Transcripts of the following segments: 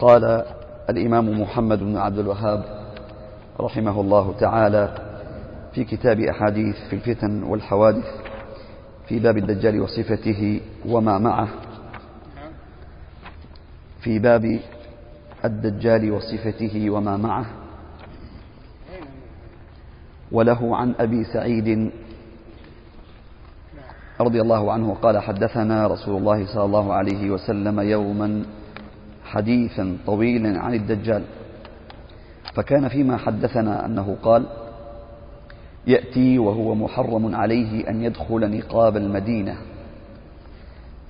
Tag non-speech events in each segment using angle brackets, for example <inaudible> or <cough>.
قال الإمام محمد بن عبد الوهاب رحمه الله تعالى في كتاب أحاديث في الفتن والحوادث في باب الدجال وصفته وما معه. في باب الدجال وصفته وما معه. وله عن أبي سعيد رضي الله عنه قال حدثنا رسول الله صلى الله عليه وسلم يوما حديثا طويلا عن الدجال. فكان فيما حدثنا أنه قال يأتي وهو محرم عليه أن يدخل نقاب المدينة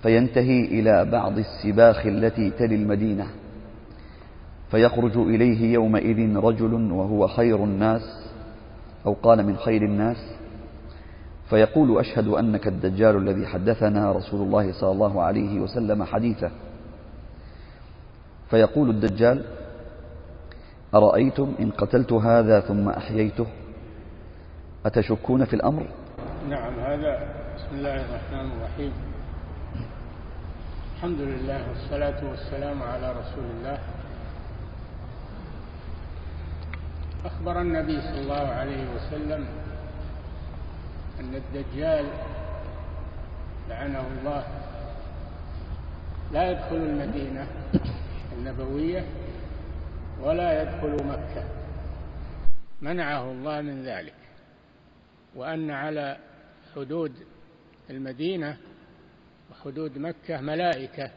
فينتهي إلى بعض السباخ التي تلي المدينة فيخرج إليه يومئذ رجل وهو خير الناس أو قال من خير الناس فيقول أشهد أنك الدجال الذي حدثنا رسول الله صلى الله عليه وسلم حديثه. فيقول الدجال أرأيتم إن قتلت هذا ثم أحييته؟ أتشكون في الأمر؟ نعم هذا بسم الله الرحمن الرحيم. الحمد لله والصلاة والسلام على رسول الله. أخبر النبي صلى الله عليه وسلم أن الدجال لعنه الله. لا يدخل المدينة. النبوية ولا يدخل مكة. منعه الله من ذلك. وأن على حدود المدينة وحدود مكة ملائكة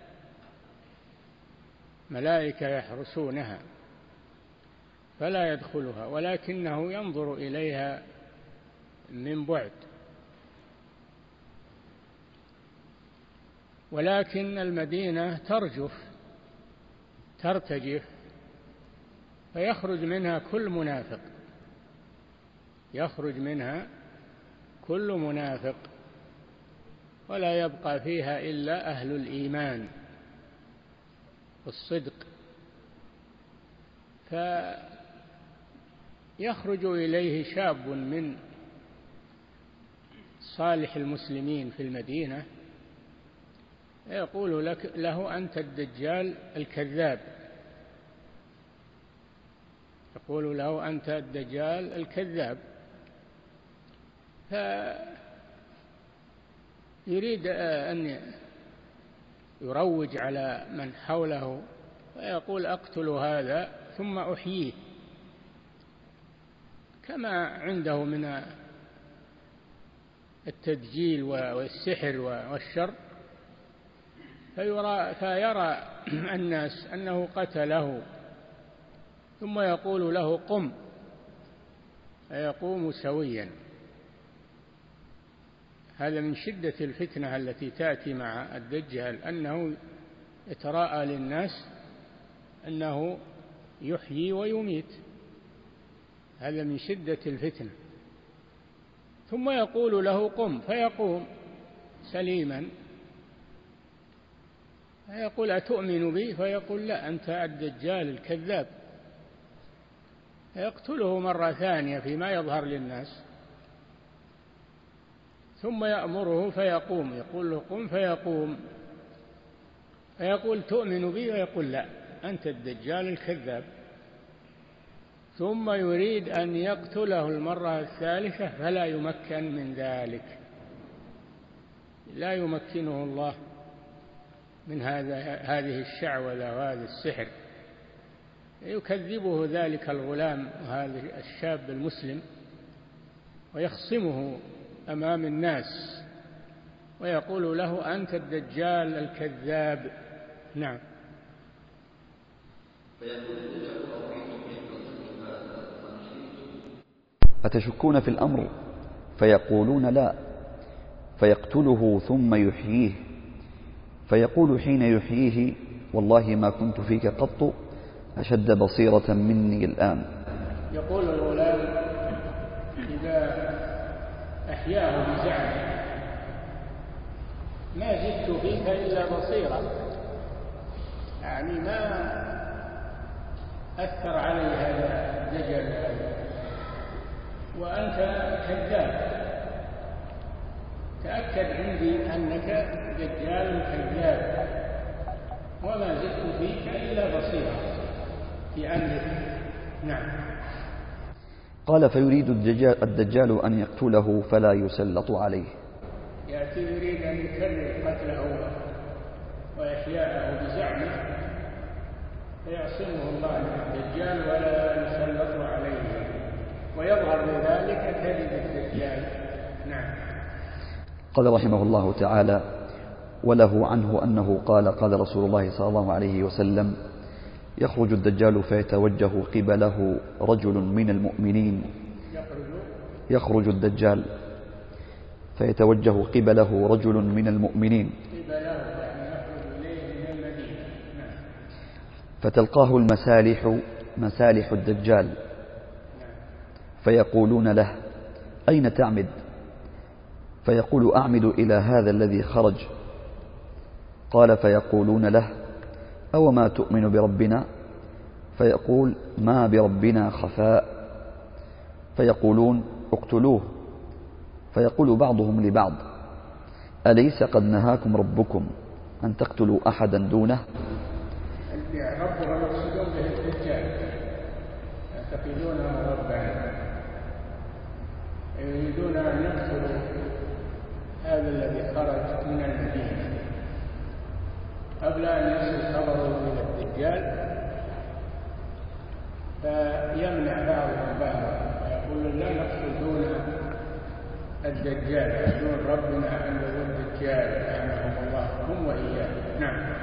ملائكة يحرسونها فلا يدخلها ولكنه ينظر إليها من بعد. ولكن المدينة ترجف ترتجف فيخرج منها كل منافق. يخرج منها كل منافق. ولا يبقى فيها إلا أهل الإيمان والصدق. فيخرج إليه شاب من صالح المسلمين في المدينة يقول لك له أنت الدجال الكذاب. يقول له أنت الدجال الكذاب. فيريد أن يروج على من حوله ويقول أقتل هذا ثم أحييه. كما عنده من التدجيل والسحر والشر فيرى, فيرى <clears throat> الناس أنه قتله ثم يقول له قم فيقوم سويا. هذا من شدة الفتنة التي تأتي مع الدجال أنه يتراءى للناس أنه يحيي ويميت. هذا من شدة الفتنة ثم يقول له قم فيقوم سليما. فيقول أتؤمن بي؟ فيقول لا أنت الدجال الكذاب. فيقتله مرة ثانية فيما يظهر للناس ثم يأمره فيقوم يقول له قم فيقوم. فيقول تؤمن بي؟ ويقول لا أنت الدجال الكذاب. ثم يريد أن يقتله المرة الثالثة فلا يمكن من ذلك. لا يمكنه الله. من هذا هذه الشعوذة وهذا السحر. يكذبه ذلك الغلام وهذا الشاب المسلم ويخصمه أمام الناس ويقول له أنت الدجال الكذاب. نعم. أتشكون في الأمر؟ فيقولون لا. فيقتله ثم يحييه. فيقول حين يحييه والله ما كنت فيك قط أشد بصيرة مني الآن. يقول الغلام إذا أحياه بزعمه ما زدت فيك إلا بصيرة. يعني ما أثر علي هذا الدجل وأنت كذاب. تأكد عندي أنك دجال كذاب وما زدت فيك إلا بصيرة أمره نعم. قال فيريد الدجال, الدجال أن يقتله فلا يسلط عليه. يأتي يريد أن يكرر قتله وإحياءه بزعمه فيعصمه الله من الدجال ولا يسلط عليه. ويظهر بذلك كذب الدجال. قال رحمه الله تعالى وله عنه أنه قال قال رسول الله صلى الله عليه وسلم يخرج الدجال فيتوجه قبله رجل من المؤمنين. يخرج الدجال فيتوجه قبله رجل من المؤمنين. فتلقاه المسالح مسالح الدجال. فيقولون له أين تعمد؟ فيقول أعمد إلى هذا الذي خرج. قال فيقولون له أو ما تؤمن بربنا؟ فيقول ما بربنا خفاء. فيقولون اقتلوه. فيقول بعضهم لبعض أليس قد نهاكم ربكم أن تقتلوا أحدا دونه؟ ربنا مقصود به الدجال يعتقدونه ربا يريدون أن خرج من المدينة. قبل أن يصل خبره إلى الدجال فيمنع بعضهم بعضا ويقول لا نقتل دون الدجال دون ربنا أن الدجال لعنهم الله هم وإياه نعم.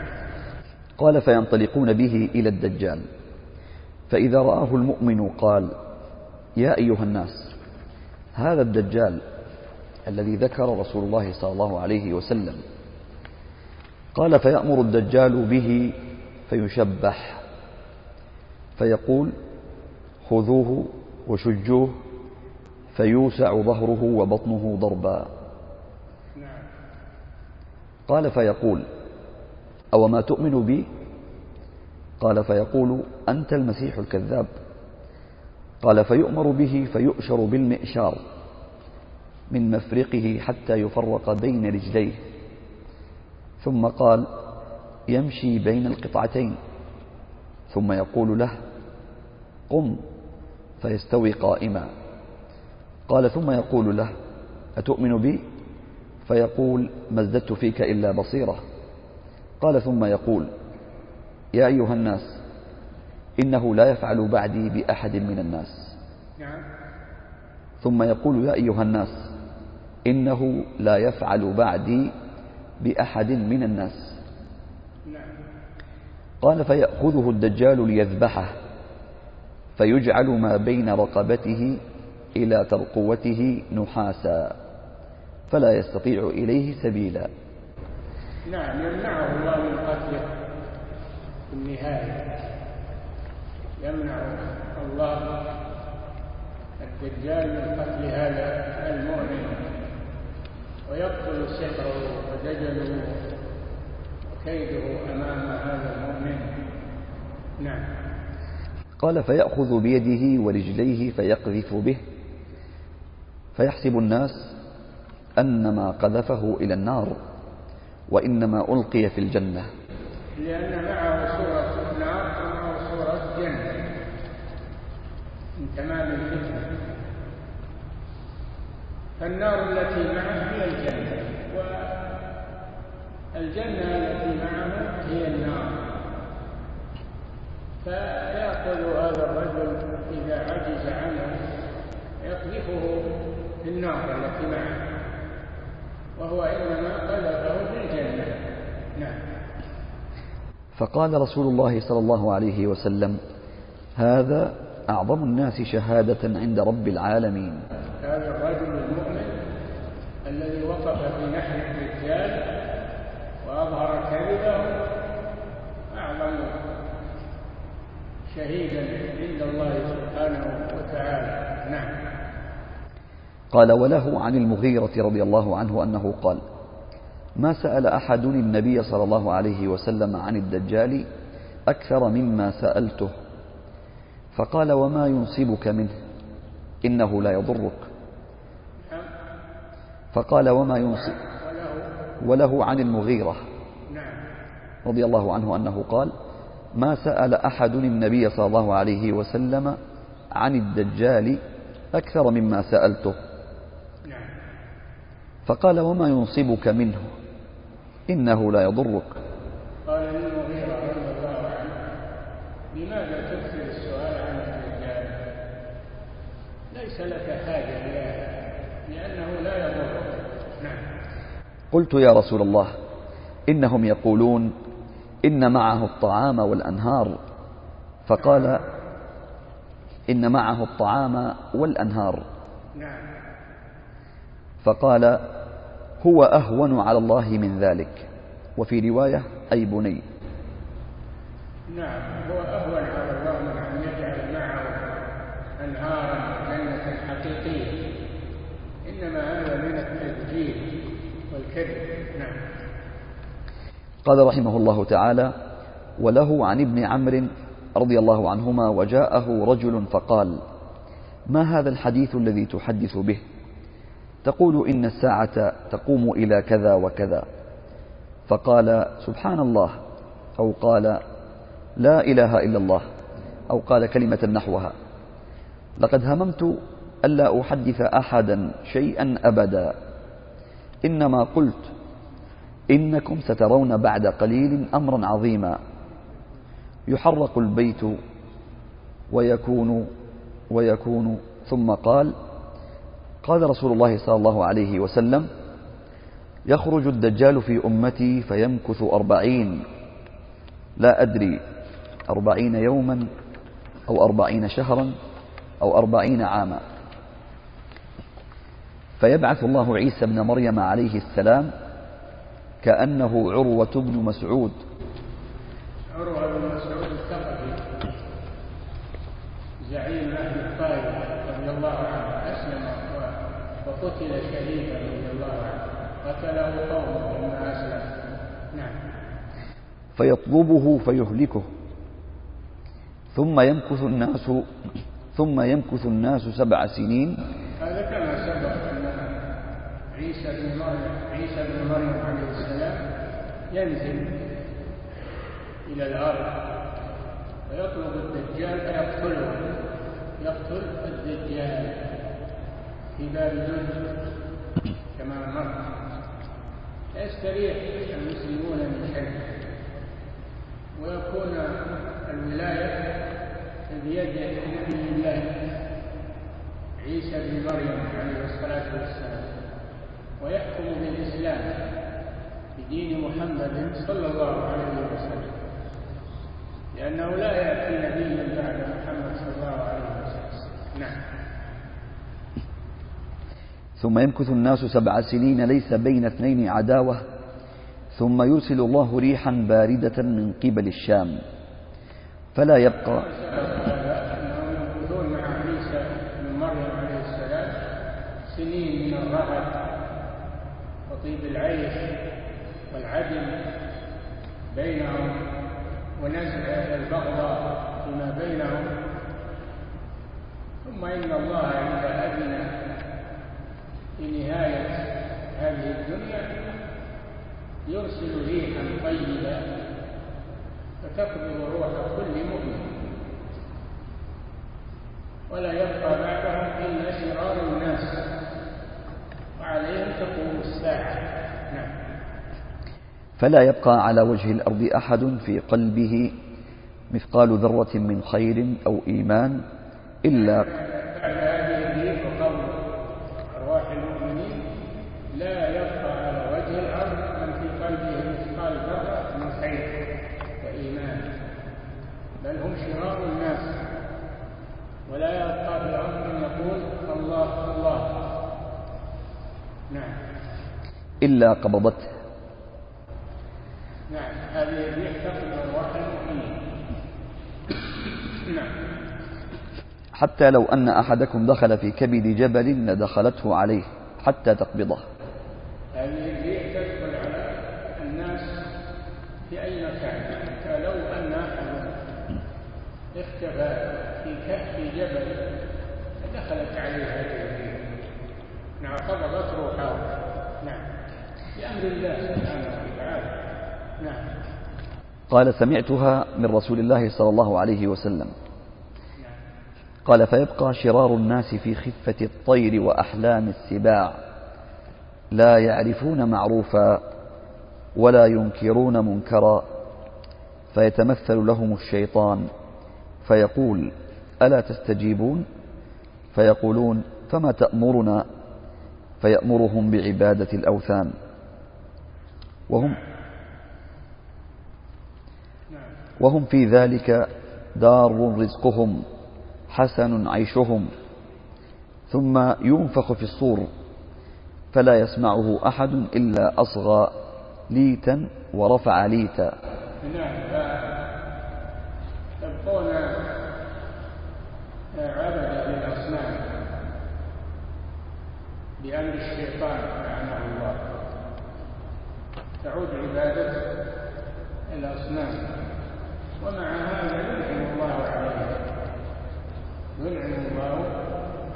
قال فينطلقون به إلى الدجال. فإذا رآه المؤمن قال يا أيها الناس هذا الدجال الذي ذكر رسول الله صلى الله عليه وسلم. قال فيأمر الدجال به فيشبح. فيقول خذوه وشجوه فيوسع ظهره وبطنه ضربا. قال فيقول أو ما تؤمن بي؟ قال فيقول أنت المسيح الكذاب. قال فيؤمر به فيؤشر بالمئشار. من مفرقه حتى يفرق بين رجليه. ثم قال يمشي بين القطعتين. ثم يقول له قم. فيستوي قائما. قال ثم يقول له أتؤمن بي؟ فيقول ما ازددت فيك إلا بصيرة. قال ثم يقول يا أيها الناس إنه لا يفعل بعدي بأحد من الناس. نعم. ثم يقول يا أيها الناس إنه لا يفعل بعدي بأحد من الناس. قال فيأخذه الدجال ليذبحه فيجعل ما بين رقبته إلى ترقوته نحاسا فلا يستطيع إليه سبيلا. نعم يمنعه الله من قتله في النهاية. يمنع الله الدجال من قتل هذا المؤمن. ويقتل سحره ودجله وكيده أمام هذا المؤمن. نعم. قال فيأخذ بيده ورجليه فيقذف به. فيحسب الناس أن ما قذفه إلى النار وإنما ألقي في الجنة. لأن معه صورة نار ومعه صورة جنة من تمام الفتنة فالنار التي معه هي الجنة. والجنة التي معه هي النار. فيأخذ هذا الرجل إذا عجز عنه يقذفه في النار التي معه. وهو إنما قذفه في الجنة. نعم. فقال رسول الله صلى الله عليه وسلم هذا أعظم الناس شهادة عند رب العالمين. الذي وقف في نحر الرجال وأظهر كذبه أعظم شهيدا عند الله سبحانه وتعالى. نعم. قال وله عن المغيرة رضي الله عنه أنه قال ما سأل أحد النبي صلى الله عليه وسلم عن الدجال أكثر مما سألته؟ فقال وما ينصبك منه؟ إنه لا يضرك. فقال وما ينصب وله عن المغيرة رضي الله عنه أنه قال ما سأل أحد النبي صلى الله عليه وسلم عن الدجال أكثر مما سألته فقال وما ينصبك منه إنه لا يضرك قال للمغيرة رضي الله عنه لماذا تكثر السؤال عن الدجال؟ ليس لك حاجة لهذا لأنه لا يضرك نعم قلت يا رسول الله إنهم يقولون إن معه الطعام والأنهار. فقال إن معه الطعام والأنهار. فقال هو أهون على الله من ذلك. وفي رواية أي بني. نعم هو أهون على الله من أن يجعل معه أنهارا جنة حقيقية. إنما هذا من التسجيل والكذب. نعم. قال رحمه الله تعالى وله عن ابن عمرو رضي الله عنهما وجاءه رجل فقال ما هذا الحديث الذي تحدث به؟ تقول إن الساعة تقوم إلى كذا وكذا. فقال سبحان الله. أو قال لا إله إلا الله. أو قال كلمة نحوها لقد هممت ألا أحدث أحدا شيئا أبدا. إنما قلت إنكم سترون بعد قليل أمرا عظيما. يحرق البيت ويكون ويكون. ثم قال قال رسول الله صلى الله عليه وسلم يخرج الدجال في أمتي فيمكث أربعين. لا أدري أربعين يوما أو أربعين شهرا أو أربعين عاما. فيبعث الله عيسى بن مريم عليه السلام كأنه عروة بن مسعود. عروة بن مسعود الثقفي زعيم أهل الطائف رضي الله عنه أسلم وقتل شهيدا رضي الله عنه قتله قومه لما أسلم. نعم. فيطلبه فيهلكه. ثم يمكث الناس ثم يمكث الناس سبع سنين. هذا كما سبق. عيسى بن مريم عيسى بن مريم عليه السلام ينزل إلى الأرض ويطلب الدجال فيقتله يقتل الدجال في باب جند كما مر يستريح المسلمون من شره ويكون الولاية بيد نبي الله. عيسى بن مريم عليه الصلاة والسلام. ويحكم بالإسلام بدين محمد صلى الله عليه وسلم. لأنه لا يأتي نبي بعد محمد صلى الله عليه وسلم. نعم. ثم يمكث الناس سبع سنين ليس بين اثنين عداوة ثم يرسل الله ريحا باردة من قبل الشام. فلا يبقى أنهم يمكثون مع عيسى بن مريم عليه السلام سنين من الرهب وطيب العيش والعدل بينهم ونزع البغضاء فيما بينهم. ثم إن الله إذا أذن في نهاية هذه الدنيا يرسل ريحا طيبة فتقبض روح كل مؤمن. ولا يبقى بعدهم إلا شرار الناس. وعليهم تقوم الساعة. نعم. فلا يبقى على وجه الأرض أحد في قلبه مثقال ذرة من خير أو إيمان إلا بعد هذه الريح وقبل أرواح المؤمنين لا يبقى على وجه الأرض من في قلبه مثقال ذرة من خير وإيمان بل هم شرار الناس ولا يبقى في الأرض من يقول الله الله نعم إلا قبضته نعم هذه الريح تقبل أرواح المؤمنين نعم. حتى لو أن أحدكم دخل في كبد جبل لدخلته عليه حتى تقبضه هذه الريح تدخل على الناس في أي مكان حتى لو أن أحدا اختفى في كهف جبل دخلت عليه هذه الريح نعم قبضت روحه بأمر الله سبحانه وتعالى. نعم. قال سمعتها من رسول الله صلى الله عليه وسلم. قال فيبقى شرار الناس في خفة الطير وأحلام السباع. لا يعرفون معروفا ولا ينكرون منكرا. فيتمثل لهم الشيطان. فيقول ألا تستجيبون؟ فيقولون فما تأمرنا؟ فيأمرهم بعبادة الأوثان. وهم وهم في ذلك دار رزقهم حسن عيشهم. ثم ينفخ في الصور فلا يسمعه أحد إلا أصغى ليتا ورفع ليتا. نعم. تبقون عبدة للأصنام بأمر الشيطان تعود عبادة الأصنام ومع هذا ينعم الله عليها ينعم الله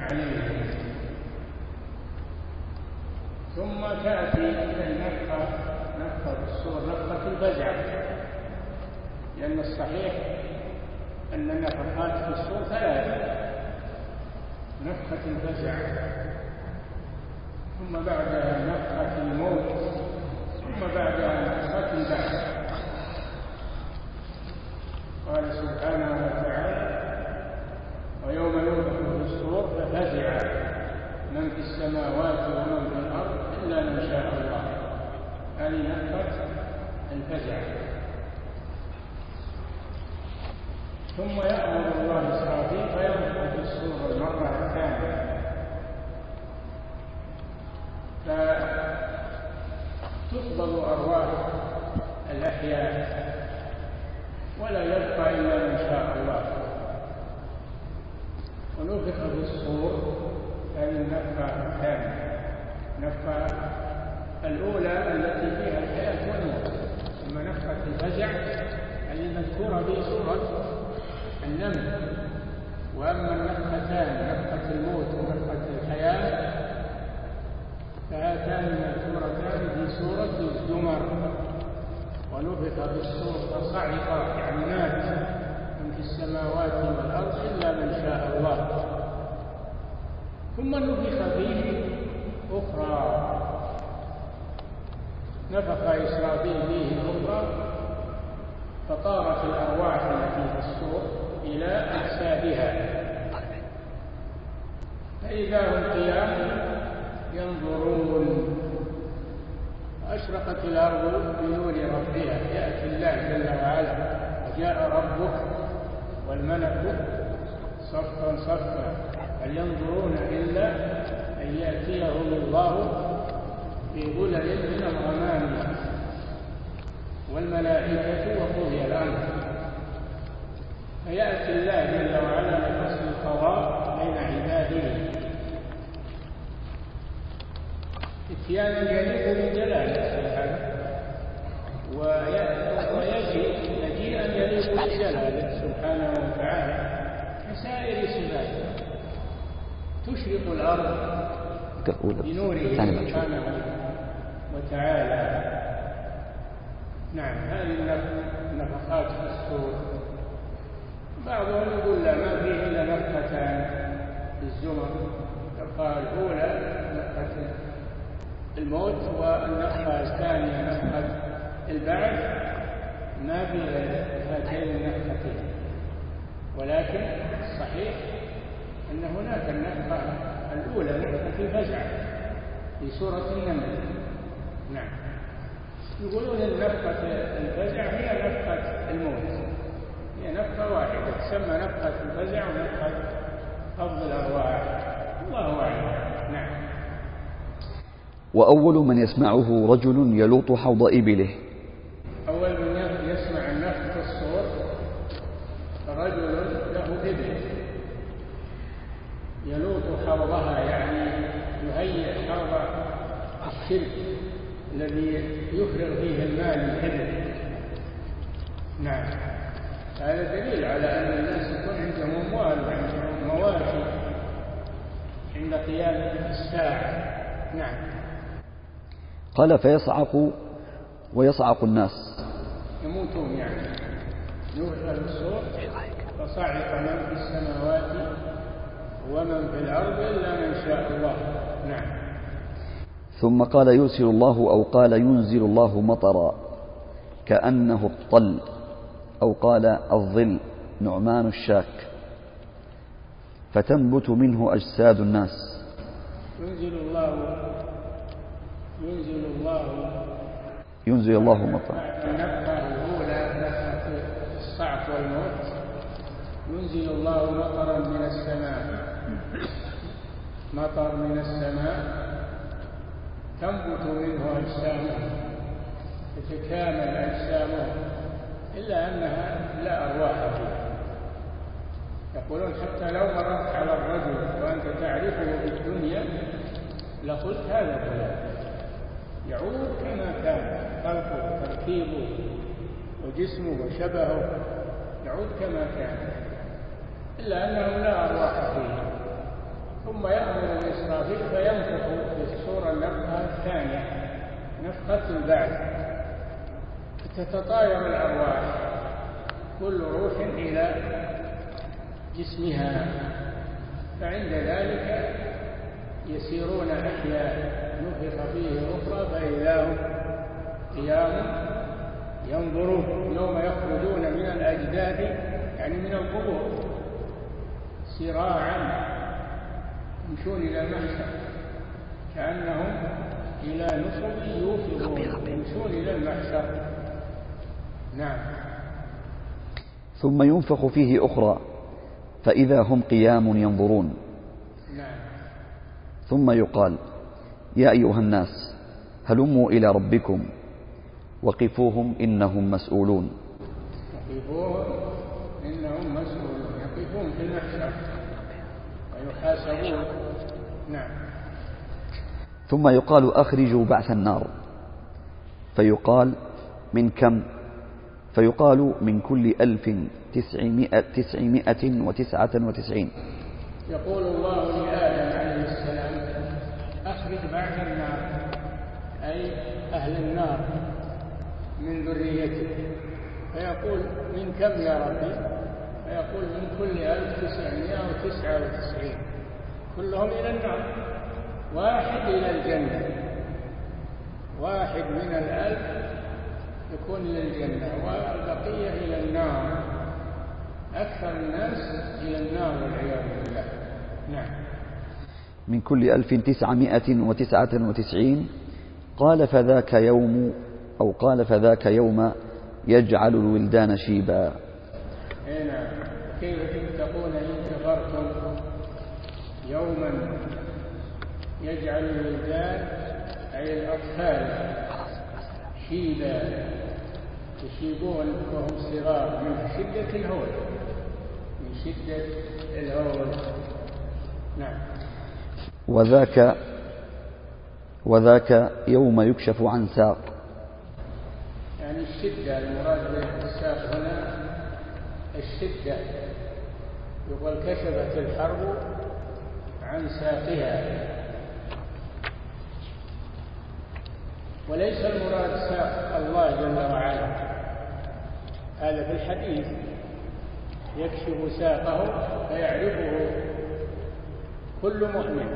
عليهم ثم تأتي النفخة نفخة الصور نفخة الفزع لأن الصحيح أن النفخات في الصور ثلاثة. نفخة الفزع ثم بعدها نفخة الموت. ثم بعدها نفخة البعث قال سبحانه وتعالى ويوم ينفخ في الصور ففزع من في السماوات ومن في الأرض إلا من شاء الله. هذه نفخة الفزع. ثم يأمر الله إسرافيل فينفخ في الصور المرة الثانية. فتقبض أرواح الأحياء ولا يبقى إلا من شاء الله. ونفخ في الصور هذه النفخة الثانية. النفخة الأولى التي فيها الحياة والموت. ثم نفخة الفزع المذكورة في سورة النمل. وأما النفختان نفخة الموت ونفخة الحياة فهاتان مذكورتان في سورة الزمر ونفخ في الصور فصعق يعني مات من في السماوات والأرض إلا من شاء الله. ثم نفخ فيه أخرى. نفخ إسرافيل فيه أخرى. فطارت الأرواح التي في الصور إلى أجسادها. فإذا هم قيام ينظرون. وأشرقت الأرض بنور ربها يأتي الله جل وعلا وجاء ربك والملك صفا صفا. هل ينظرون إلا أن يأتيهم الله في ظلل من الغمام؟ والملائكة وقضي الأمر. فيأتي الله جل وعلا لفصل القضاء بين عباده. اتيانا يليق بجلاله سبحانه ويجيء مجيئا يليق بجلاله سبحانه وتعالى كسائر صفاته تشرق الأرض بنوره سبحانه وتعالى. نعم هذه النفخات في الصور. بعضهم يقول لا ما فيه إلا نفختان في الزمر النفخه الاولى نفخة الموت والنفخة الثانية نفخة البعث. ما في هاتين النفختين ولكن الصحيح أن هناك النفخة الأولى نفخة الفزع في سورة النمل. نعم. يقولون النفخة الفزع هي نفخة الموت. هي نفخة واحدة تسمى نفخة الفزع ونفخة قبض الأرواح. الله أعلم. وأول من يسمعه رجل يلوط حوض إبله. أول من يسمع النفخ الصور رجل له إبل. يلوط حوضها يعني يهيئ حوض الشرك الذي يفرغ فيه المال الإبل نعم. هذا دليل على أن الناس يكون عندهم أموال وعندهم مواشي عند قيام الساعة. نعم. قال فيصعق ويصعق الناس. يموتون يعني. نفخ في الصور فصعق من في السماوات ومن في الأرض إلا من شاء الله. نعم. ثم قال يرسل الله أو قال ينزل الله مطرا كأنه الطل أو قال الظل نعمان الشاك فتنبت منه أجساد الناس. ينزل الله ينزل الله ينزل الله مطرا. النفخة الأولى نفخة الصعق والموت. ينزل الله مطرا من السماء. مطر من السماء. تنبت منه أجسامه. تتكامل أجسامه. إلا أنها لا أرواح فيها. يقولون حتى لو مررت على الرجل وأنت تعرفه في الدنيا لقلت هذا فلان. يعود كما كان خلقه وتركيبه وجسمه وشبهه يعود كما كان إلا أنه لا أرواح فيه. ثم يأمر بإسرافيل فينفخ في الصورة النفخة الثانية نفخة البعث تتطاير الأرواح كل روح إلى جسمها فعند ذلك يسيرون أحياء. نفخ فيه أخرى فإذا هم قيام ينظرون يوم يخرجون من الأجداد يعني من القبور سراعا يمشون إلى المحشر كأنهم إلى نصب يوفضون يمشون إلى المحشر نعم. ثم ينفخ فيه أخرى فإذا هم قيام ينظرون. نعم. ثم يقال يا أيها الناس هلموا إلى ربكم. وقفوهم إنهم مسؤولون. يقفوهم إنهم مسؤولون. يقفون في المحشر. ويحاسبون. نعم. ثم يقال أخرجوا بعث النار. فيقال من كم؟ فيقال من كل ألف تسعمائة, تسعمائة وتسعة وتسعين. يقول الله السلام أخرج بعث النار أي أهل النار من ذريته. فيقول من كم يا ربي؟ فيقول من كل ألف تسعمائة وتسعة وتسعين. كلهم إلى النار واحد إلى الجنة. واحد من الألف يكون إلى الجنة والبقية إلى النار. أكثر الناس إلى النار والعياذ بالله. نعم. من كل ألف تسعمائة وتسعة وتسعين. قال فذاك يوم أو قال فذاك يوم يجعل الولدان شيبا. كيف تتقون إن يوما يجعل الولدان أي الأطفال شيبا؟ يشيبون وهم صغار من شدة الهول. من شدة الهول. نعم. وذاك وذاك يوم يكشف عن ساق. يعني الشدة المراد بالساق هنا الشدة. يقول كشفت الحرب عن ساقها. وليس المراد ساق الله جل وعلا. هذا في الحديث. يكشف ساقه فيعرفه كل مؤمن.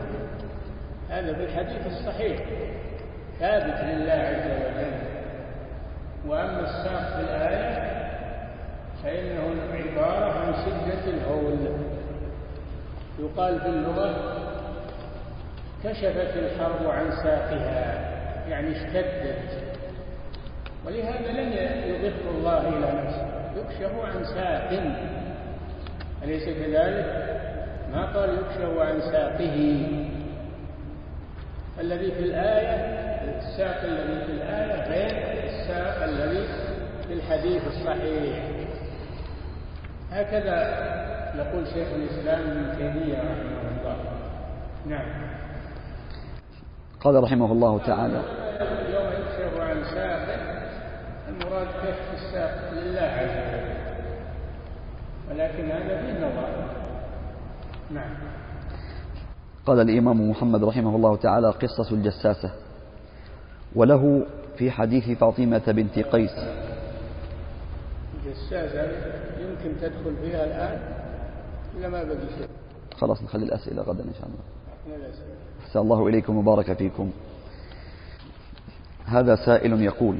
هذا في الحديث الصحيح. ثابت لله عز وجل. وأما الساق في الآية فإنه عباره عن شدة الهول. يقال في اللغة كشفت الحرب عن ساقها يعني اشتدت. ولهذا لم يضف الله إلى نفسه. يكشف عن ساق. أليس كذلك؟ ما قال يكشف عن ساقه. الذي في الآية الساق الذي في الآية غير الساق الذي في الحديث الصحيح. هكذا يقول شيخ الإسلام ابن تيمية رحمه الله. نعم. قال رحمه الله تعالى يوم يكشف عن ساق المراد كشف الساق لله عز وجل. ولكن هذا فيه نظر. نعم. قال الإمام محمد رحمه الله تعالى قصة الجساسة وله في حديث فاطمة بنت قيس. الدساسة يمكن تدخل فيها الآن؟ ولا ما بقي شيء؟ خلاص نخلي الأسئلة غدا إن شاء الله. أحسن الله إليكم وبارك فيكم. هذا سائل يقول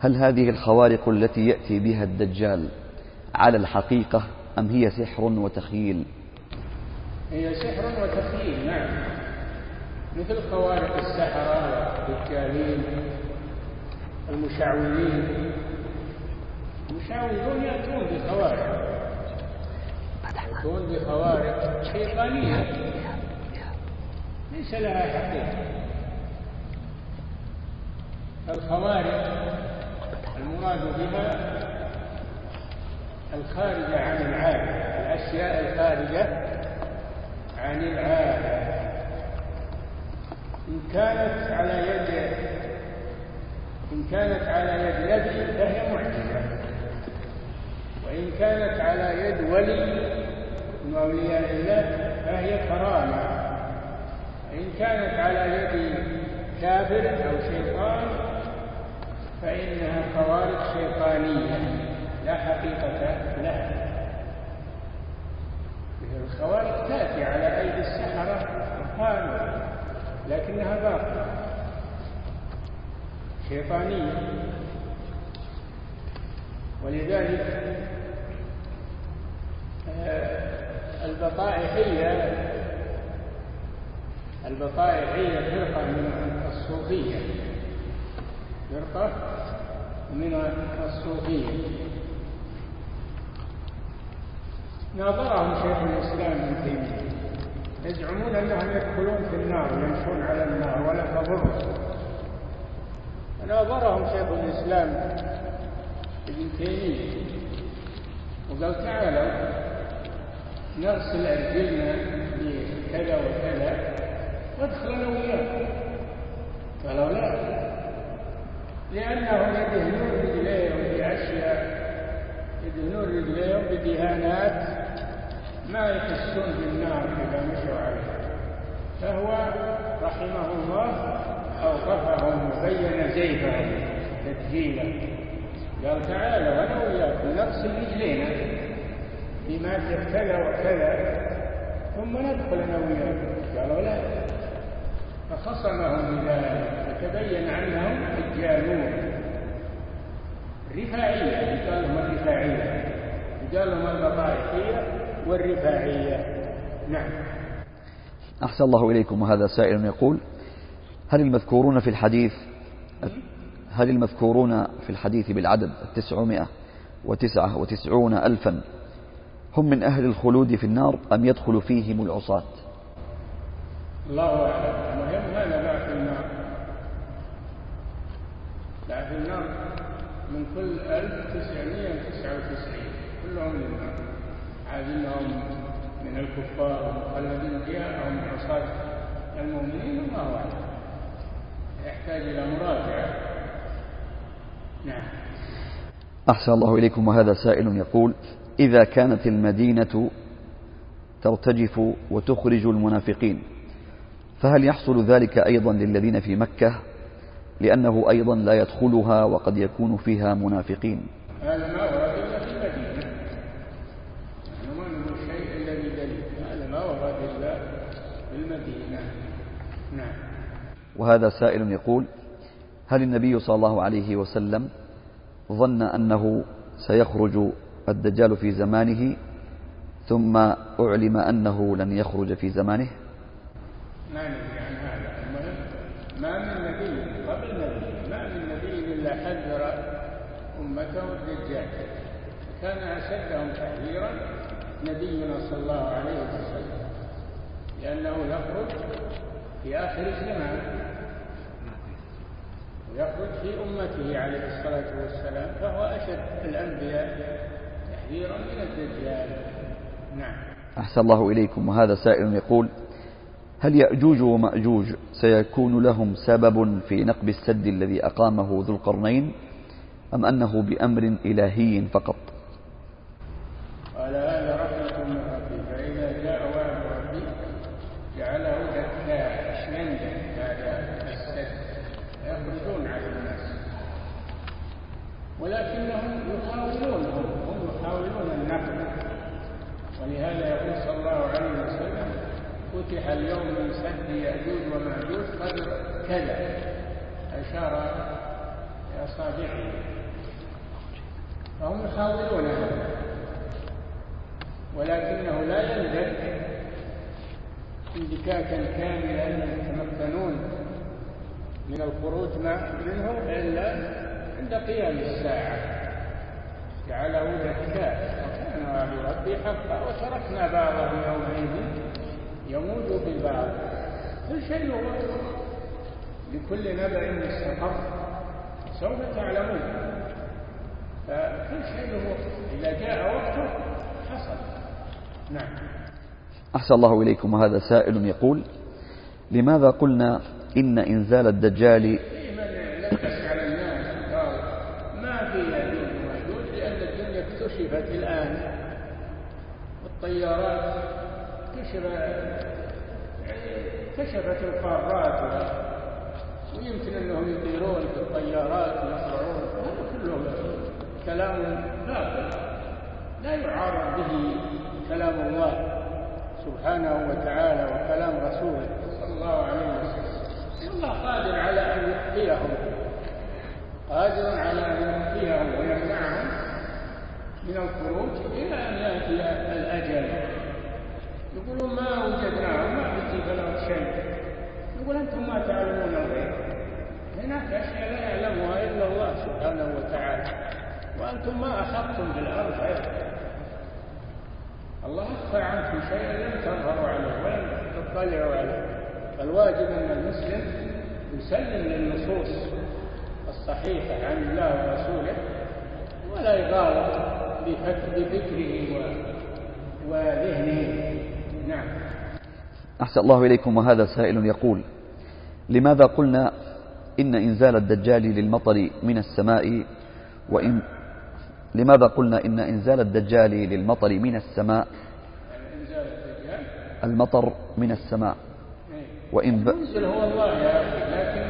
هل هذه الخوارق التي يأتي بها الدجال على الحقيقة أم هي سحر وتخيل هي سحر وتخييل نعم. مثل خوارق السحرة والدجالين المشعوذين. المشعوذون يأتون بخوارق. يأتون بخوارق شيطانية. ليس لها حقيقة. الخوارق المراد بها الخارجة عن العادة الأشياء الخارجة عن العادة. إن كانت على يد إن كانت على يد نبي فهي معجزة. وإن كانت على يد ولي من أولياء الله فهي كرامة. وإن كانت على يد كافر أو شيطان فإنها خوارق شيطانية. لا حقيقة لها. الخوارق تأتي على أيدي السحرة القائمة لكنها باطلة شيطانية. ولذلك آه، البطائحية البطائحية فرقة من الصوفية. فرقة من الصوفية. ناظرهم شيخ الإسلام ابن تيمية. يزعمون أنهم يدخلون في النار ويمشون على النار ولا تضرهم ناظرهم شيخ الإسلام ابن تيمية. وقال تعالوا نغسل أرجلنا بكذا وكذا وادخل أنا قالوا لا لأنهم يدهنون رجليهم بأشياء يدهنون رجليهم بدهانات ما يحسون بالنار إذا مشوا عليها فهو رحمه الله أوقفهم وبين زيفهم تدجيلا قال تعالوا أنا وياكم نغسل رجلينا بمادة كذا وكذا ثم ندخل أنا وياكم قالوا لا. فخصمهم بذلك فتبين أنهم دجالون رفاعية قال لهم الرفاعية. قال لهم البطائحية والرفاعية نعم. أحسن الله إليكم وهذا سائل يقول هل المذكورون في الحديث هل المذكورون في الحديث بالعدد التسعمائة وتسعة وتسعون ألفا هم من أهل الخلود في النار أم يدخل فيهم العصاة؟ الله أعلم. المهم هذا لا في النار؟ لا في النار من كل ألف تسعمائة وتسعة وتسعين كلهم للنار. انهم من الكفار فيها أو من عصاة المؤمنين الله أعلم. يحتاج إلى مراجعة. نعم. أحسن الله إليكم وهذا سائل يقول إذا كانت المدينة ترتجف وتخرج المنافقين فهل يحصل ذلك أيضا للذين في مكة؟ لأنه أيضا لا يدخلها وقد يكون فيها منافقين. هذا ما ورد الا في المدينة وهذا سائل يقول هل النبي صلى الله عليه وسلم ظن أنه سيخرج الدجال في زمانه ثم أعلم أنه لن يخرج في زمانه؟ ما ندري عن هذا. ما من نبي قبل نبي ما من نبي إلا حذر أمته الدجال. كان أشدهم تحذيرا نبينا صلى الله عليه وسلم. لأنه يخرج في آخر الزمان. ويخرج في أمته عليه الصلاة والسلام فهو أشد الأنبياء تحذيرا من الدجال. نعم. أحسن الله إليكم. وهذا سائل يقول هل يأجوج ومأجوج سيكون لهم سبب في نقب السد الذي أقامه ذو القرنين أم أنه بأمر إلهي فقط قال هذا رحمة من ربي فإذا جاء وعد ربي جعله دكاء ولكنهم يحاولون هم يحاولون النقل ولهذا يقول صلى الله عليه وسلم فتح اليوم من سد يأجوج ومأجوج قدر كذا أشار فهم يحاولون ولكنه لا يلزم انبكاكا كاملا يتمكنون من الخروج منه إلا عند قيام الساعة. جعله دكاء وكان وعد ربي حقا وتركنا بعضهم يومئذ يموج بالبعض كل شيء لكل نبأ مستقر. سوف تعلمون. فكل شيء وقت. إذا جاء وقته حصل. نعم. أحسن الله إليكم. وهذا سائل يقول لماذا قلنا إن إنزال الدجال قال ما في ومأجوج لأن الدنيا اكتشفت الآن. الطيارات كشف كشفت القارات. ويمكن أنهم يطيرون في الطيارات ويطلعون هذا كله كلام باطل لا يعارض به كلام الله سبحانه وتعالى وكلام رسوله صلى الله عليه وسلم. الله قادر على أن يحييهم قادر على أن يحييهم ويمنعهم من الخروج إلى أن يأتي الأجل. يقولون ما وجدناه ما في بلغ شيء. يقول أنتم ما تعلمون الغيب. هناك أشياء لا يعلمها إلا الله سبحانه وتعالى. وأنتم ما أخذتم بالأرض الله أخفى عنكم شيئا لم تظهروا عليه ولم تطلعوا عليه. فالواجب أن المسلم يسلم للنصوص الصحيحة عن الله ورسوله ولا يغالط بفكره وذهنه. نعم. أحسن الله إليكم وهذا سائل يقول لماذا قلنا إن إنزال الدجال للمطر من السماء وإن لماذا قلنا إن إنزال الدجال للمطر من السماء؟ المطر من السماء. وإن ب... هو الله يا أخي لكن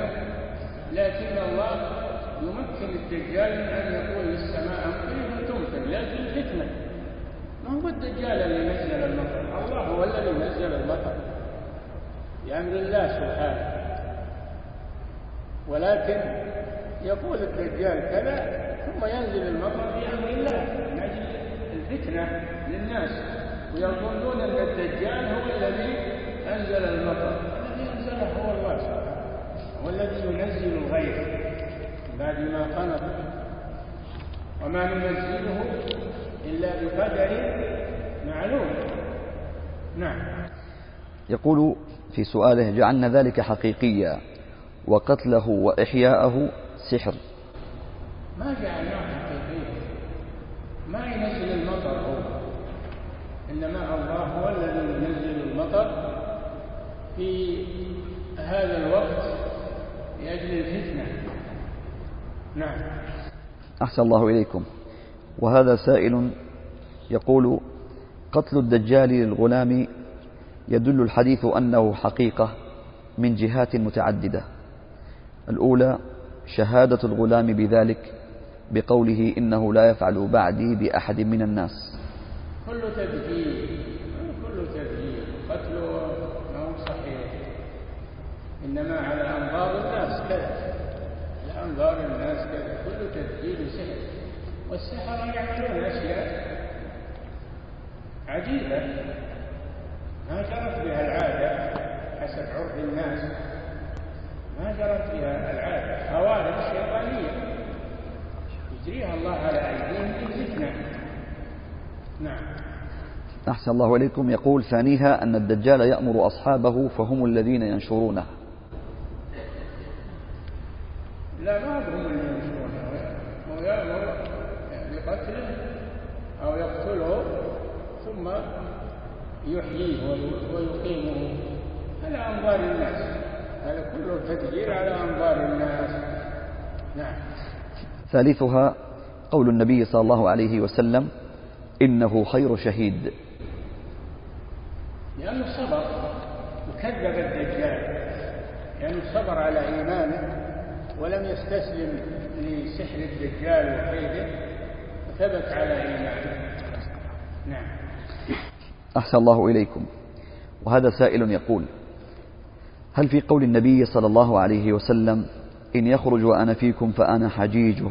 لكن الله يمكن الدجال من أن يقول للسماء أمطري فتمطر لكن الفتنة ما هو الدجال اللي نزل المطر؟ الله هو الذي نزل المطر. بأمر الله سبحانه. ولكن يقول الدجال كذا ثم ينزل المطر بأمر الله. من أجل الفتنة للناس. ويظنون أن الدجال هو الذي أنزل المطر. الذي أنزله هو الله سبحانه هو الذي ينزل الغيث. بعد ما قنط. وما ننزله إلا بقدر معلوم. نعم. يقول في سؤاله جعلنا ذلك حقيقيا. وقتله وإحياءه سحر. ما جعلناه حقيقيا ما ينزل المطر هو. إنما الله هو الذي ينزل المطر في هذا الوقت لأجل الفتنة. نعم. أحسن الله إليكم. وهذا سائل يقول قتل الدجال للغلام يدل الحديث أنه حقيقة من جهات متعددة. الأولى شهادة الغلام بذلك بقوله إنه لا يفعل بعدي بأحد من الناس. كل تدجيل كل تدجيل قتله ما صحيح. إنما على أنظار الناس كذا على أنظار الناس كذا كل تدجيل سحر. والسحرة يعملون أشياء عجيبة. ما جرت بها العادة حسب عرف الناس. ما جرت بها العادة خوارج شيطانية. يجريها الله على أيديهم بالفتنة نعم. أحسن الله إليكم. يقول ثانيها أن الدجال يأمر أصحابه فهم الذين ينشرونه. لا ما هم اللي ينشرونه. هو يأمر بقتله أو يقتله ثم يحييه ويقيمه على أنظار الناس. هذا كله تدجير على أنظار الناس. نعم. ثالثها قول النبي صلى الله عليه وسلم إنه خير شهيد. لأنه صبر. وكذب الدجال. لأنه صبر على إيمانه ولم يستسلم لسحر الدجال وكيده وثبت على إيمانه. نعم. أحسن الله إليكم. وهذا سائل يقول هل في قول النبي صلى الله عليه وسلم إن يخرج وأنا فيكم فأنا حجيجه؟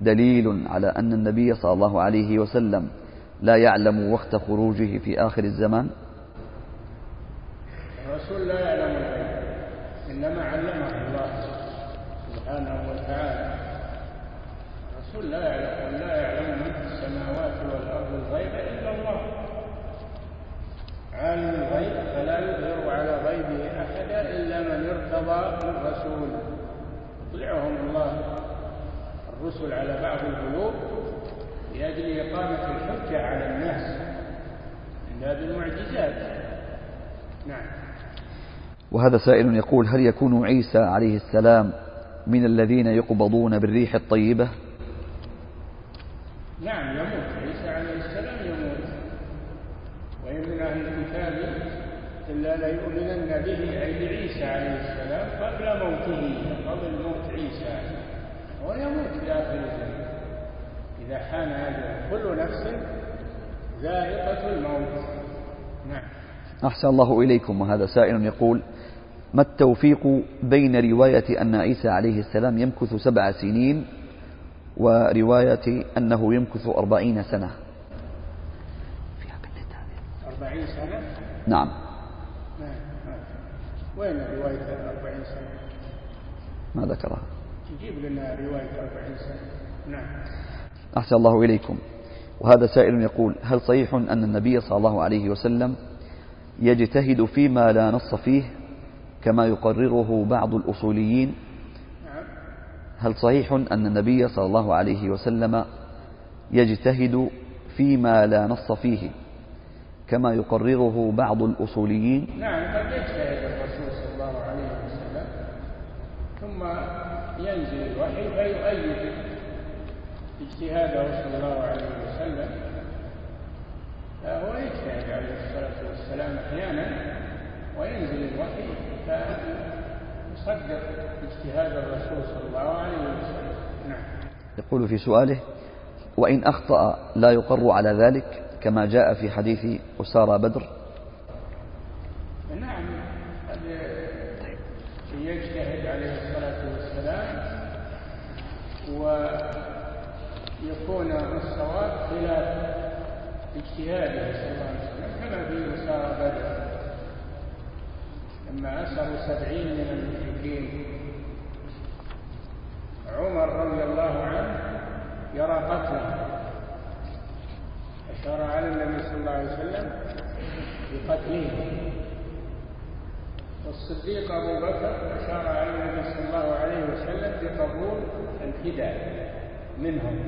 دليل على أن النبي صلى الله عليه وسلم لا يعلم وقت خروجه في آخر الزمان؟ الرسول لا يعلم إنما علمه الله سبحانه وتعالى. الرسول لا يعلم لا يعلم السماوات والأرض الغيب إلا عالم الغيب فلا يظهر على غيبه أحدا إلا من ارتضى من رسول يطلعهم الله الرسل على بعض الغيوب لأجل إقامة الحجة على الناس من باب المعجزات. نعم. وهذا سائل يقول هل يكون عيسى عليه السلام من الذين يقبضون بالريح الطيبة؟ نعم يموت عيسى عليه السلام يموت وإن من أهل الكتاب إلا ليؤمنن به أي بعيسى عليه السلام قبل موته قبل موت عيسى. ويموت في آخر الزمن إذا حان أجله كل نفس ذائقة الموت. نعم. أحسن الله إليكم. وهذا سائل يقول ما التوفيق بين رواية أن عيسى عليه السلام يمكث سبع سنين ورواية أنه يمكث أربعين سنة؟ أربعين سنة؟ نعم. وين رواية الأربعين سنة؟ ما ذكرها. يجيب لنا رواية أربعين سنة. نعم. أحسن الله إليكم. وهذا سائل يقول هل صحيح أن النبي صلى الله عليه وسلم يجتهد فيما لا نص فيه كما يقرره بعض الأصوليين؟ نعم. هل صحيح أن النبي صلى الله عليه وسلم يجتهد فيما لا نص فيه؟ كما يقرره بعض الأصوليين. نعم قد يجتهد الرسول صلى الله عليه وسلم ثم ينزل الوحي فيؤيد اجتهاده صلى الله عليه وسلم. فهو يجتهد عليه الصلاة والسلام أحيانا وينزل الوحي فيصدق اجتهاد الرسول صلى الله عليه وسلم. نعم. يقول في سؤاله وإن أخطأ لا يقر على ذلك؟ كما جاء في حديث أسارى بدر. نعم يجتهد عليه الصلاة والسلام ويكون الصواب خلاف اجتهاده صلى الله عليه وسلم كما في أسارى بدر. لما أسروا سبعين من المشركين. عمر رضي الله عنه يرى قتله. أشار على النبي صلى الله عليه وسلم بقتله. والصديق أبو بكر أشار على النبي صلى الله عليه وسلم بقبول الفداء منهم.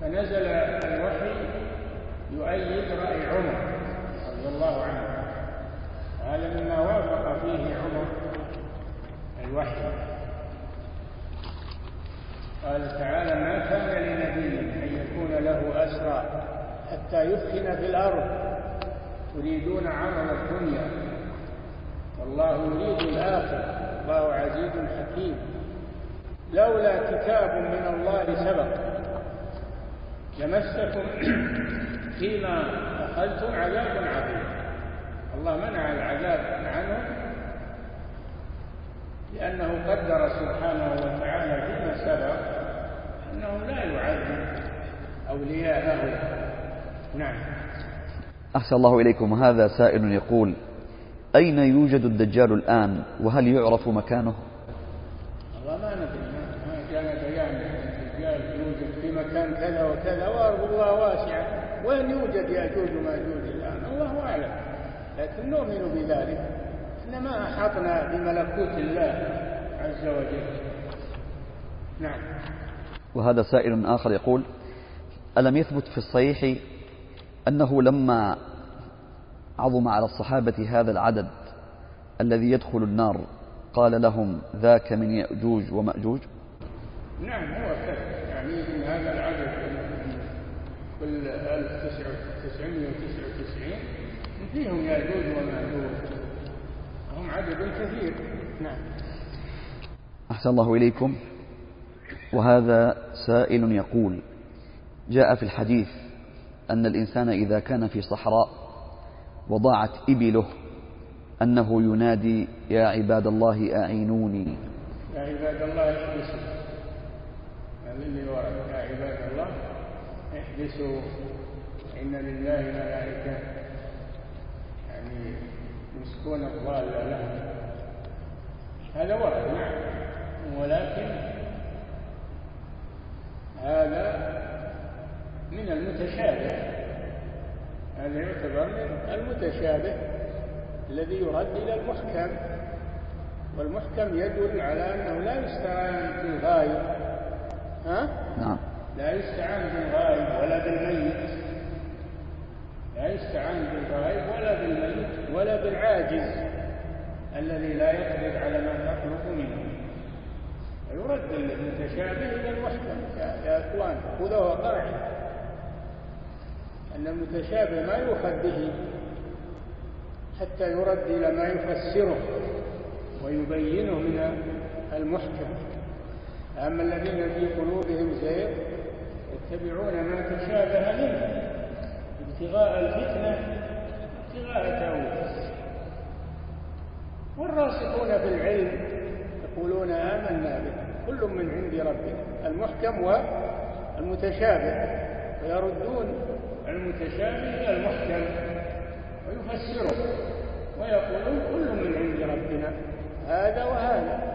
فنزل الوحي يؤيد رأي عمر رضي الله عنه هذا مما وافق فيه عمر الوحي. قال تعالى ما كان لنبي أن يكون له أسرى حتى يثخن في الأرض. تريدون عرض الدنيا. والله يريد الآخرة. الله عزيز حكيم. لولا كتاب من الله سبق. لمسكم فيما أخذتم عذاب عظيم. الله منع العذاب عنهم لأنه قدر سبحانه وتعالى فيما سبق أنه لا يعذب أولياءه. نعم. أحسن الله إليكم. هذا سائل يقول أين يوجد الدجال الآن؟ وهل يعرف مكانه؟ والله ما ندري. ما جاء بيان الدجال يوجد في مكان كذا وكذا وأرض الله واسعة وين يوجد يأجوج وماجوج الآن؟ الله أعلم. لكن نؤمن بذلك. إن ما أحطنا بملكوت الله عز وجل. نعم. وهذا سائل آخر يقول ألم يثبت في الصحيح أنه لما عظم على الصحابة هذا العدد الذي يدخل النار قال لهم ذاك من يأجوج ومأجوج؟ نعم هو كذا يعني إن هذا العدد كل 1999 فيهم يأجوج ومأجوج. هم عدد كثير نعم. أحسن الله إليكم. وهذا سائل يقول جاء في الحديث أن الإنسان إذا كان في صحراء وضاعت إبله أنه ينادي يا عباد الله أعينوني. يا عباد الله احبسوا. يا عباد الله احبسوا. إن لله ملائكة. يعني يمسكون الضال له هذا ورد نعم. ولكن هذا من المتشابه هذا يعتبر من المتشابه الذي يرد إلى المحكم. والمحكم يدل على أنه لا يستعان بالغايب ها؟ نعم. لا يستعان بالغايب ولا بالميت. لا يستعان بالغايب ولا بالميت ولا بالعاجز الذي لا يقدر على ما تطلب منه. يرد المتشابه إلى المحكم يا إخوان خذوها قاعدة. أن المتشابه ما يؤخذ به حتى يرد إلى ما يفسره ويبينه من المحكم. أما الذين في قلوبهم زيغ يتبعون ما تشابه منه. ابتغاء الفتنة ابتغاء تأويله والراسخون في العلم يقولون آمنا به كل من عند ربنا المحكم والمتشابه ويردون المتشابه إلى المحكم ويفسره ويقولون كل من عند ربنا هذا وهذا.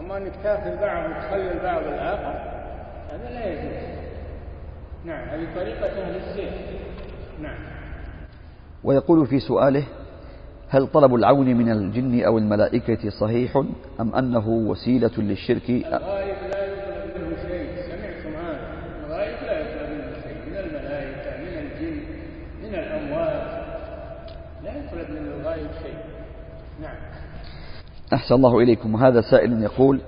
أما أنك تأخذ بعض وتخلي البعض الآخر هذا لا يجوز. نعم هذه طريقة أهل السيف ويقول في سؤاله هل طلب العون من الجن أو الملائكة صحيح أم أنه وسيلة للشرك؟ الغائب لا يطلب منه شيء. سمعتم هذا. الغائب لا يطلب منه شيء. من الملائكة من الجن من الأموات. لا يطلب من الغائب شيء. نعم. أحسن الله إليكم. هذا سائل يقول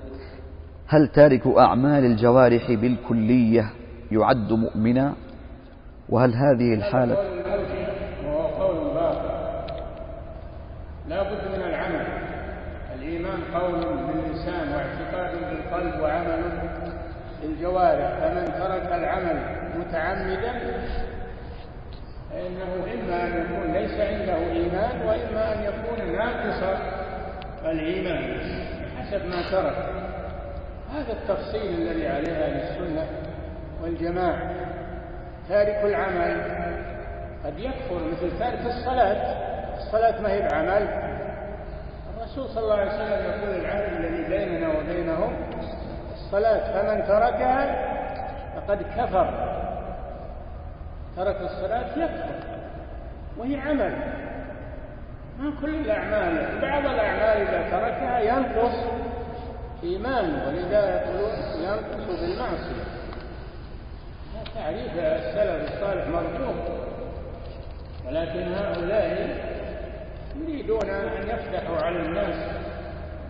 هل تارك أعمال الجوارح بالكلية يعد مؤمنا؟ وهل هذه الحالة وهو قول باطل. لا بد من العمل. الإيمان قول باللسان واعتقاد بالقلب وعمل بالجوارح. فمن ترك العمل متعمدا فإنه إما أن يكون ليس عنده إيمان وإما أن يكون ناقص الإيمان حسب ما ترك. هذا التفصيل الذي عليه أهل السنة والجماعة. تارك العمل. قد يكفر مثل تارك الصلاة. الصلاة ما هي بعمل. الرسول صلى الله عليه وسلم يقول العهد الذي بيننا وبينهم الصلاة فمن تركها فقد كفر. ترك الصلاة يكفر وهي عمل. ما كل الأعمال بعض الأعمال إذا تركها ينقص إيمانه ولذا يقولون ينقص بالمعصية. تعريف السلف الصالح مرفوض ولكن هؤلاء يريدون أن يفتحوا على الناس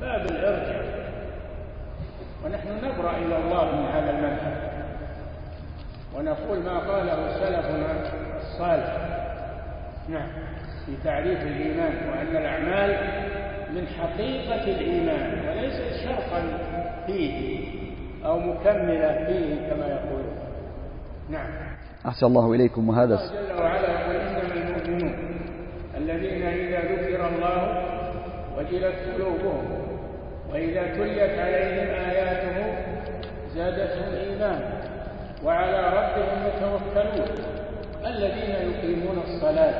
باب الإرجاع ونحن نبرأ إلى الله من هذا المذهب. ونقول ما قاله سلفنا الصالح. نعم في تعريف الإيمان وأن الأعمال من حقيقة الإيمان وليست شرطا فيه أو مكملة فيه كما يقولون نعم. أحسن الله إليكم وهذا الله جل وعلا يقول إنما المؤمنون الذين إذا ذكر الله وجلت قلوبهم وإذا تليت عليهم آياته زادتهم إيمانا وعلى ربهم يتوكلون. الذين يقيمون الصلاة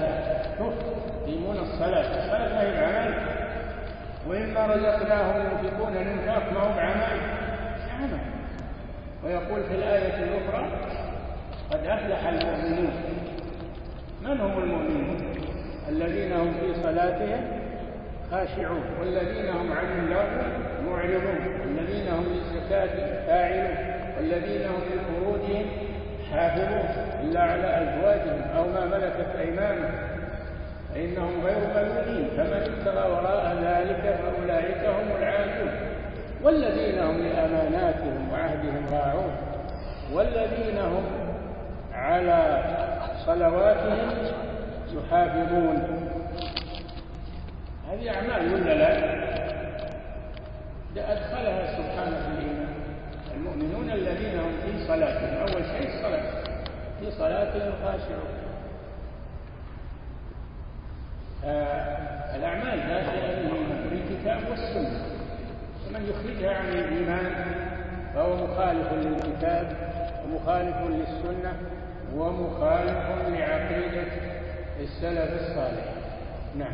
يقيمون الصلاة الصلاة ما هي بعمل. وإما رزقناهم ينفقون الإنفاق ما هو بعمل عمل. ويقول في الآية الأخرى قد أفلح المؤمنون. من هم المؤمنون؟ الذين هم في صلاتهم خاشعون والذين هم عن اللغو معرضون والذين هم للزكاة فاعلون والذين هم لفروجهم حافظون. إلا على أزواجهم أو ما ملكت أيمانهم. فإنهم غير ملومين. فمن ابتغى وراء ذلك فأولئك هم العادون. والذين هم لأماناتهم وعهدهم راعون. والذين هم على صلواتهم يحافظون. هذه أعمال ولا لا؟ أدخلها سبحانه في الإيمان المؤمنون الذين في صلاتهم. خاشعون. الأعمال داخلة في الكتاب والسنة. ومن يخرجها عن الإيمان فهو مخالف للكتاب ومخالف للسنة. ومخالف لعقيدة السلف الصالح. نعم.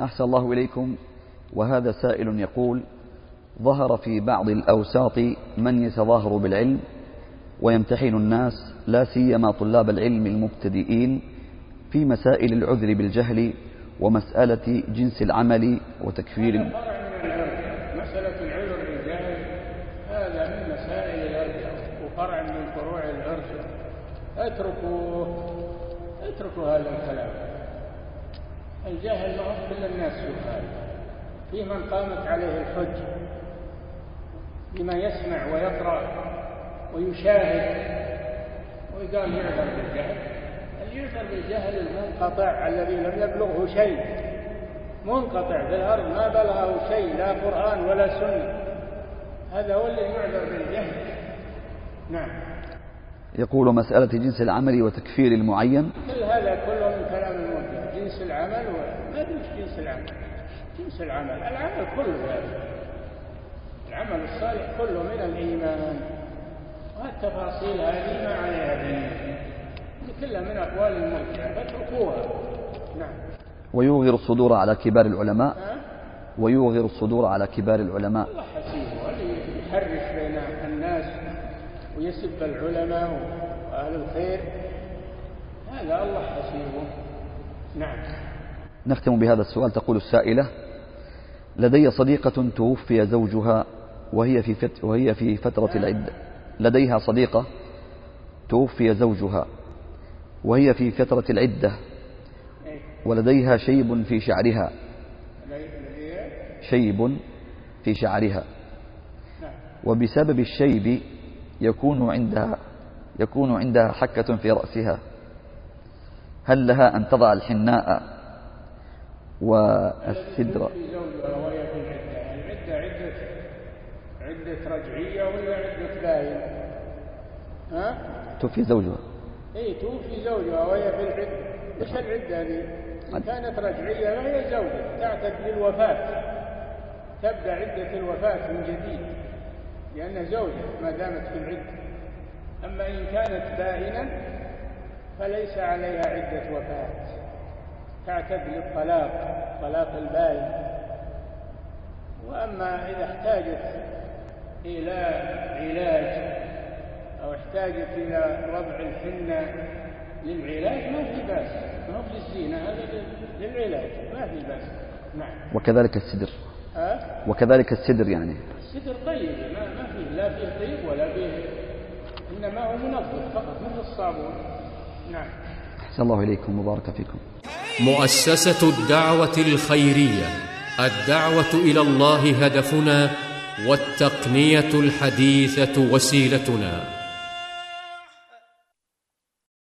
أحسن الله إليكم. وهذا سائل يقول ظهر في بعض الأوساط من يتظاهر بالعلم ويمتحن الناس لا سيما طلاب العلم المبتدئين في مسائل العذر بالجهل ومسألة جنس العمل وتكفير مسألة بالجهل هذا من مسائل الأرجع وفرع من فروع الأرجع اتركوا اتركوا هذا الكلام. الجهل ما هو كل الناس يقال في من قامت عليه الحج. بما يسمع ويقرأ ويشاهد ويقال يعذر بالجهل. يعذر بالجهل المنقطع الذي لم يبلغه شيء. منقطع في الأرض ما بلغه شيء لا قرآن ولا سنة. هذا هو الذي يعذر بالجهل. نعم. يقول مسألة جنس العمل وتكفير المعين. كل هذا كله من كلام الموجه جنس العمل وما ادري جنس العمل. جنس العمل. العمل كله هذا العمل الصالح كله من الإيمان. والتفاصيل هذه؟ ما عليها دليل. كلها من أقوال المرجع فاتركوها. نعم. ويوغر الصدور على كبار العلماء. ويوغر الصدور على كبار العلماء. الله حسيبه. اللي يحرش بين ويسب العلماء وأهل الخير. هذا الله حسيبه. نعم. نختم بهذا السؤال. تقول السائلة لدي صديقة توفي زوجها وهي في فت وهي في فترة العدة لديها صديقة توفي زوجها وهي في فترة العدة. ولديها شيب في شعرها. شيب. في شعرها. وبسبب الشيب يكون عندها يكون عندها حكة في رأسها. هل لها أن تضع الحناء والسدر؟ العدة عدة عدة رجعية ولا عدة باين ها؟ توفي زوجها. اي توفي زوجها وهي في العدة. إيش العدة هذه؟ كانت رجعية فهي زوجة تعتد للوفاة. تبدأ عدة الوفاة من جديد. لأنها زوجة ما دامت في العدة. أما إن كانت بائنا فليس عليها عدة وفاة. تعتد للطلاق طلاق البائن. وأما إذا احتاجت إلى علاج أو احتاجت إلى وضع الحنة للعلاج ما في بأس. ما هو للزينة هذا للعلاج ما في بأس. نعم. وكذلك السدر. وكذلك السدر يعني. السدر طيب ما, ما فيه لا فيه طيب ولا فيه إنما هو منظف فقط مثل الصابون. نعم. أحسن الله إليكم وبارك فيكم. مؤسسة الدعوة الخيرية الدعوة إلى الله هدفنا والتقنية الحديثة وسيلتنا.